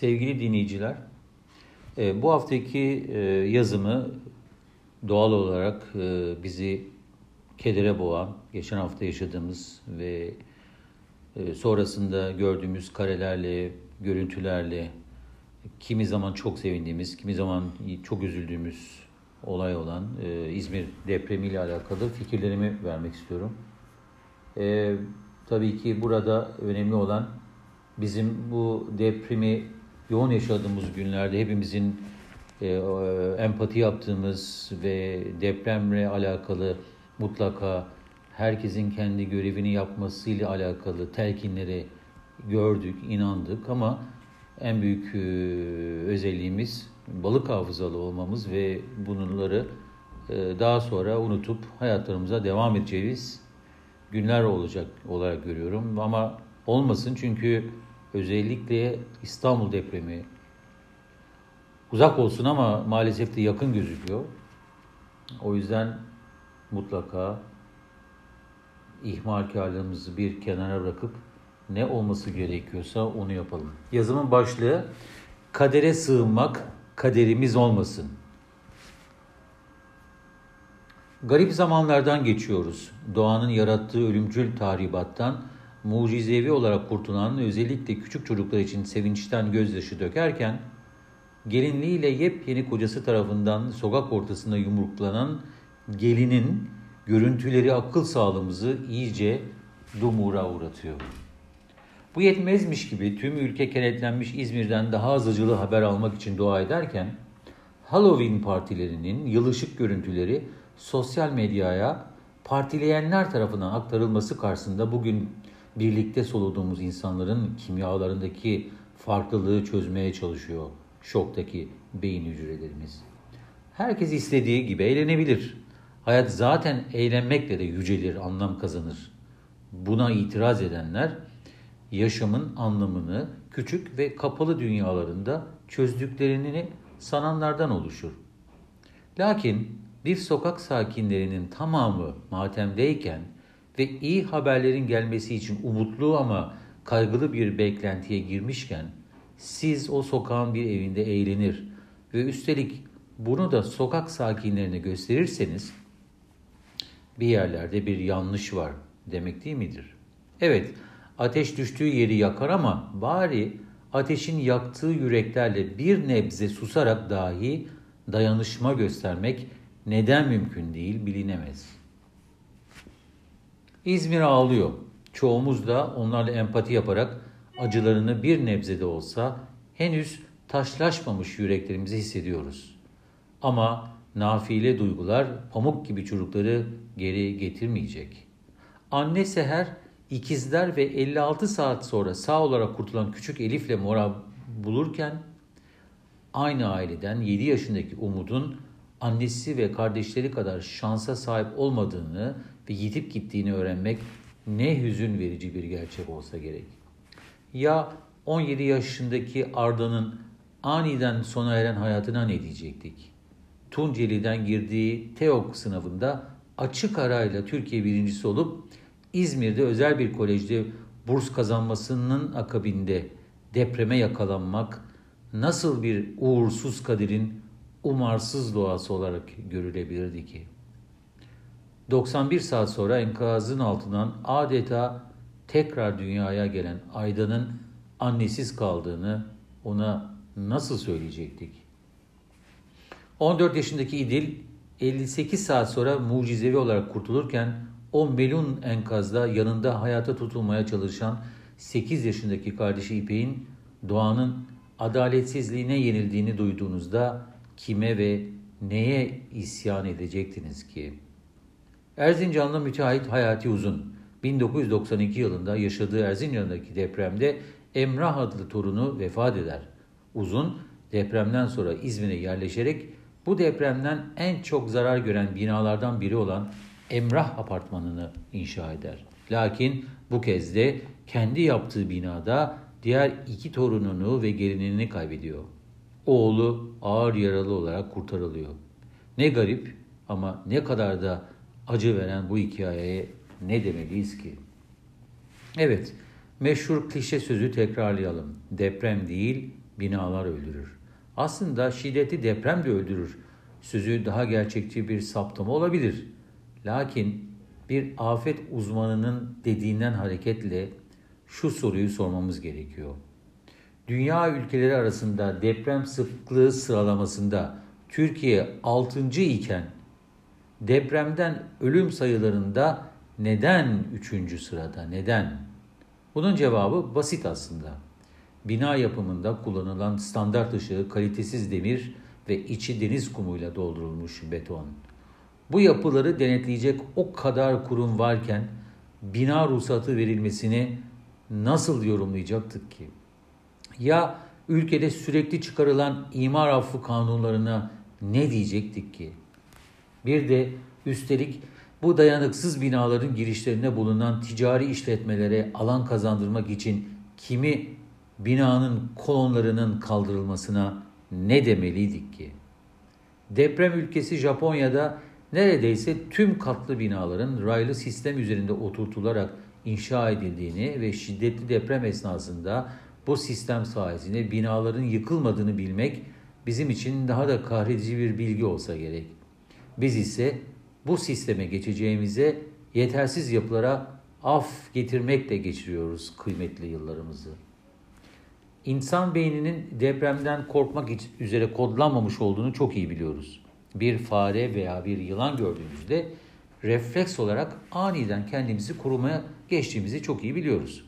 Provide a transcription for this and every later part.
Sevgili dinleyiciler, e, bu haftaki e, yazımı doğal olarak e, bizi kedere boğan, geçen hafta yaşadığımız ve sonrasında gördüğümüz karelerle, görüntülerle, kimi zaman çok sevindiğimiz, kimi zaman çok üzüldüğümüz olay olan İzmir depremiyle alakalı fikirlerimi vermek istiyorum. Tabii ki burada önemli olan bizim bu depremi yoğun yaşadığımız günlerde hepimizin e, empati yaptığımız ve depremle alakalı mutlaka herkesin kendi görevini yapmasıyla alakalı telkinleri gördük, inandık. Ama en büyük e, özelliğimiz balık hafızalı olmamız ve bunları e, daha sonra unutup hayatlarımıza devam edeceğiz günler olacak olarak görüyorum. Ama olmasın çünkü özellikle İstanbul depremi uzak olsun ama maalesef de yakın gözüküyor. O yüzden mutlaka ihmalkarlığımızı bir kenara bırakıp ne olması gerekiyorsa onu yapalım. Yazımın başlığı kadere sığınmak kaderimiz olmasın. Garip zamanlardan geçiyoruz. Doğanın yarattığı ölümcül tahribattan mucizevi olarak kurtulan özellikle küçük çocuklar için sevinçten gözyaşı dökerken gelinliğiyle yepyeni kocası tarafından sokak ortasında yumruklanan gelinin görüntüleri akıl sağlığımızı iyice dumura uğratıyor. Bu yetmezmiş gibi tüm ülke kenetlenmiş İzmir'den daha az acılı haber almak için dua ederken Halloween partilerinin yılışık görüntüleri sosyal medyaya partileyenler tarafından aktarılması karşısında bugün birlikte soluduğumuz insanların kimyalarındaki farklılığı çözmeye çalışıyor şoktaki beyin hücrelerimiz. Herkes istediği gibi eğlenebilir. Hayat zaten eğlenmekle de yücelir, anlam kazanır. Buna itiraz edenler yaşamın anlamını küçük ve kapalı dünyalarında çözdüklerini sananlardan oluşur. Lakin bir sokak sakinlerinin tamamı matemdeyken ve iyi haberlerin gelmesi için umutlu ama kaygılı bir beklentiye girmişken siz o sokağın bir evinde eğlenir ve üstelik bunu da sokak sakinlerine gösterirseniz bir yerlerde bir yanlış var demek değil midir? Evet, ateş düştüğü yeri yakar ama bari ateşin yaktığı yüreklerle bir nebze susarak dahi dayanışma göstermek neden mümkün değil bilinemez. İzmir ağlıyor. Çoğumuz da onlarla empati yaparak acılarını bir nebze de olsa henüz taşlaşmamış yüreklerimizi hissediyoruz. Ama nafile duygular pamuk gibi çocukları geri getirmeyecek. Anne Seher ikizler ve 56 saat sonra sağ olarak kurtulan küçük Elif'le Mora bulurken aynı aileden 7 yaşındaki Umut'un annesi ve kardeşleri kadar şansa sahip olmadığını ve yitip gittiğini öğrenmek ne hüzün verici bir gerçek olsa gerek. Ya 17 yaşındaki Arda'nın aniden sona eren hayatına ne diyecektik? Tunceli'den girdiği TEOK sınavında açık arayla Türkiye birincisi olup İzmir'de özel bir kolejde burs kazanmasının akabinde depreme yakalanmak nasıl bir uğursuz kaderin umarsız doğası olarak görülebilirdi ki? 91 saat sonra enkazın altından adeta tekrar dünyaya gelen Ayda'nın annesiz kaldığını ona nasıl söyleyecektik? 14 yaşındaki İdil 58 saat sonra mucizevi olarak kurtulurken o melun enkazda yanında hayata tutulmaya çalışan 8 yaşındaki kardeşi İpek'in doğanın adaletsizliğine yenildiğini duyduğunuzda kime ve neye isyan edecektiniz ki? Erzincanlı müteahhit Hayati Uzun 1992 yılında yaşadığı Erzincan'daki depremde Emrah adlı torunu vefat eder. Uzun depremden sonra İzmir'e yerleşerek bu depremden en çok zarar gören binalardan biri olan Emrah apartmanını inşa eder. Lakin bu kez de kendi yaptığı binada diğer iki torununu ve gelinini kaybediyor. Oğlu ağır yaralı olarak kurtarılıyor. Ne garip ama ne kadar da acı veren bu hikayeye ne demeliyiz ki? Evet, meşhur klişe sözü tekrarlayalım. Deprem değil, binalar öldürür. Aslında şiddetli deprem de öldürür. Sözü daha gerçekçi bir saptama olabilir. Lakin bir afet uzmanının dediğinden hareketle şu soruyu sormamız gerekiyor. Dünya ülkeleri arasında deprem sıklığı sıralamasında Türkiye 6. iken depremden ölüm sayılarında neden 3. sırada? Neden? Bunun cevabı basit aslında. Bina yapımında kullanılan standart dışı kalitesiz demir ve içi deniz kumuyla doldurulmuş beton. Bu yapıları denetleyecek o kadar kurum varken bina ruhsatı verilmesini nasıl yorumlayacaktık ki? Ya ülkede sürekli çıkarılan imar affı kanunlarına ne diyecektik ki? Bir de üstelik bu dayanıksız binaların girişlerine bulunan ticari işletmelere alan kazandırmak için kimi binanın kolonlarının kaldırılmasına ne demeliydik ki? Deprem ülkesi Japonya'da neredeyse tüm katlı binaların raylı sistem üzerinde oturtularak inşa edildiğini ve şiddetli deprem esnasında bu sistem sayesinde binaların yıkılmadığını bilmek bizim için daha da kahredici bir bilgi olsa gerek. Biz ise bu sisteme geçeceğimize yetersiz yapılara af getirmekle geçiriyoruz kıymetli yıllarımızı. İnsan beyninin depremden korkmak üzere kodlanmamış olduğunu çok iyi biliyoruz. Bir fare veya bir yılan gördüğümüzde refleks olarak aniden kendimizi korumaya geçtiğimizi çok iyi biliyoruz.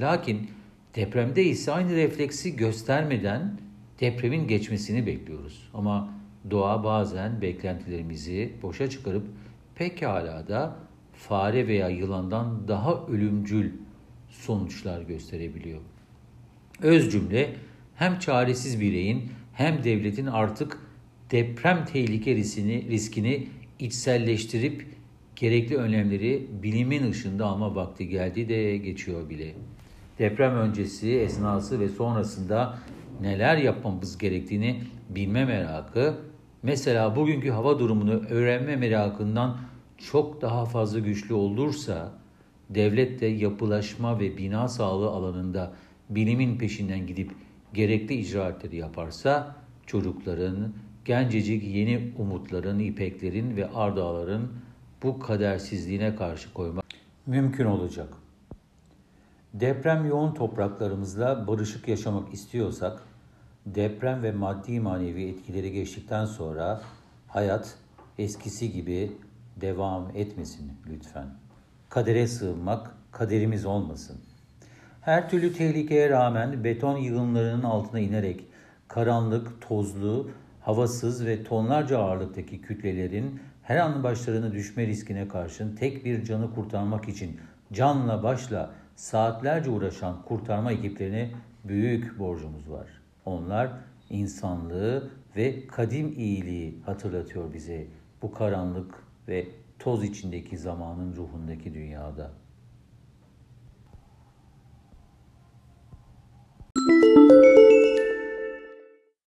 Lakin depremde ise aynı refleksi göstermeden depremin geçmesini bekliyoruz. Ama doğa bazen beklentilerimizi boşa çıkarıp pekala da fare veya yılandan daha ölümcül sonuçlar gösterebiliyor. Öz cümle hem çaresiz bireyin hem devletin artık deprem tehlike riskini, riskini içselleştirip gerekli önlemleri bilimin ışığında alma vakti geldi de geçiyor bile. Deprem öncesi, esnası ve sonrasında neler yapmamız gerektiğini bilme merakı, mesela bugünkü hava durumunu öğrenme merakından çok daha fazla güçlü olursa, devlet de yapılaşma ve bina sağlığı alanında bilimin peşinden gidip gerekli icraatleri yaparsa, çocukların, gencecik yeni umutların, ipeklerin ve ardağların bu kadersizliğine karşı koymak mümkün olacak. Deprem yoğun topraklarımızla barışık yaşamak istiyorsak, deprem ve maddi manevi etkileri geçtikten sonra hayat eskisi gibi devam etmesin lütfen. Kadere sığınmak kaderimiz olmasın. Her türlü tehlikeye rağmen beton yığınlarının altına inerek karanlık, tozlu, havasız ve tonlarca ağırlıktaki kütlelerin her an başlarına düşme riskine karşın tek bir canı kurtarmak için canla başla saatlerce uğraşan kurtarma ekiplerine büyük borcumuz var. Onlar insanlığı ve kadim iyiliği hatırlatıyor bize bu karanlık ve toz içindeki zamanın ruhundaki dünyada.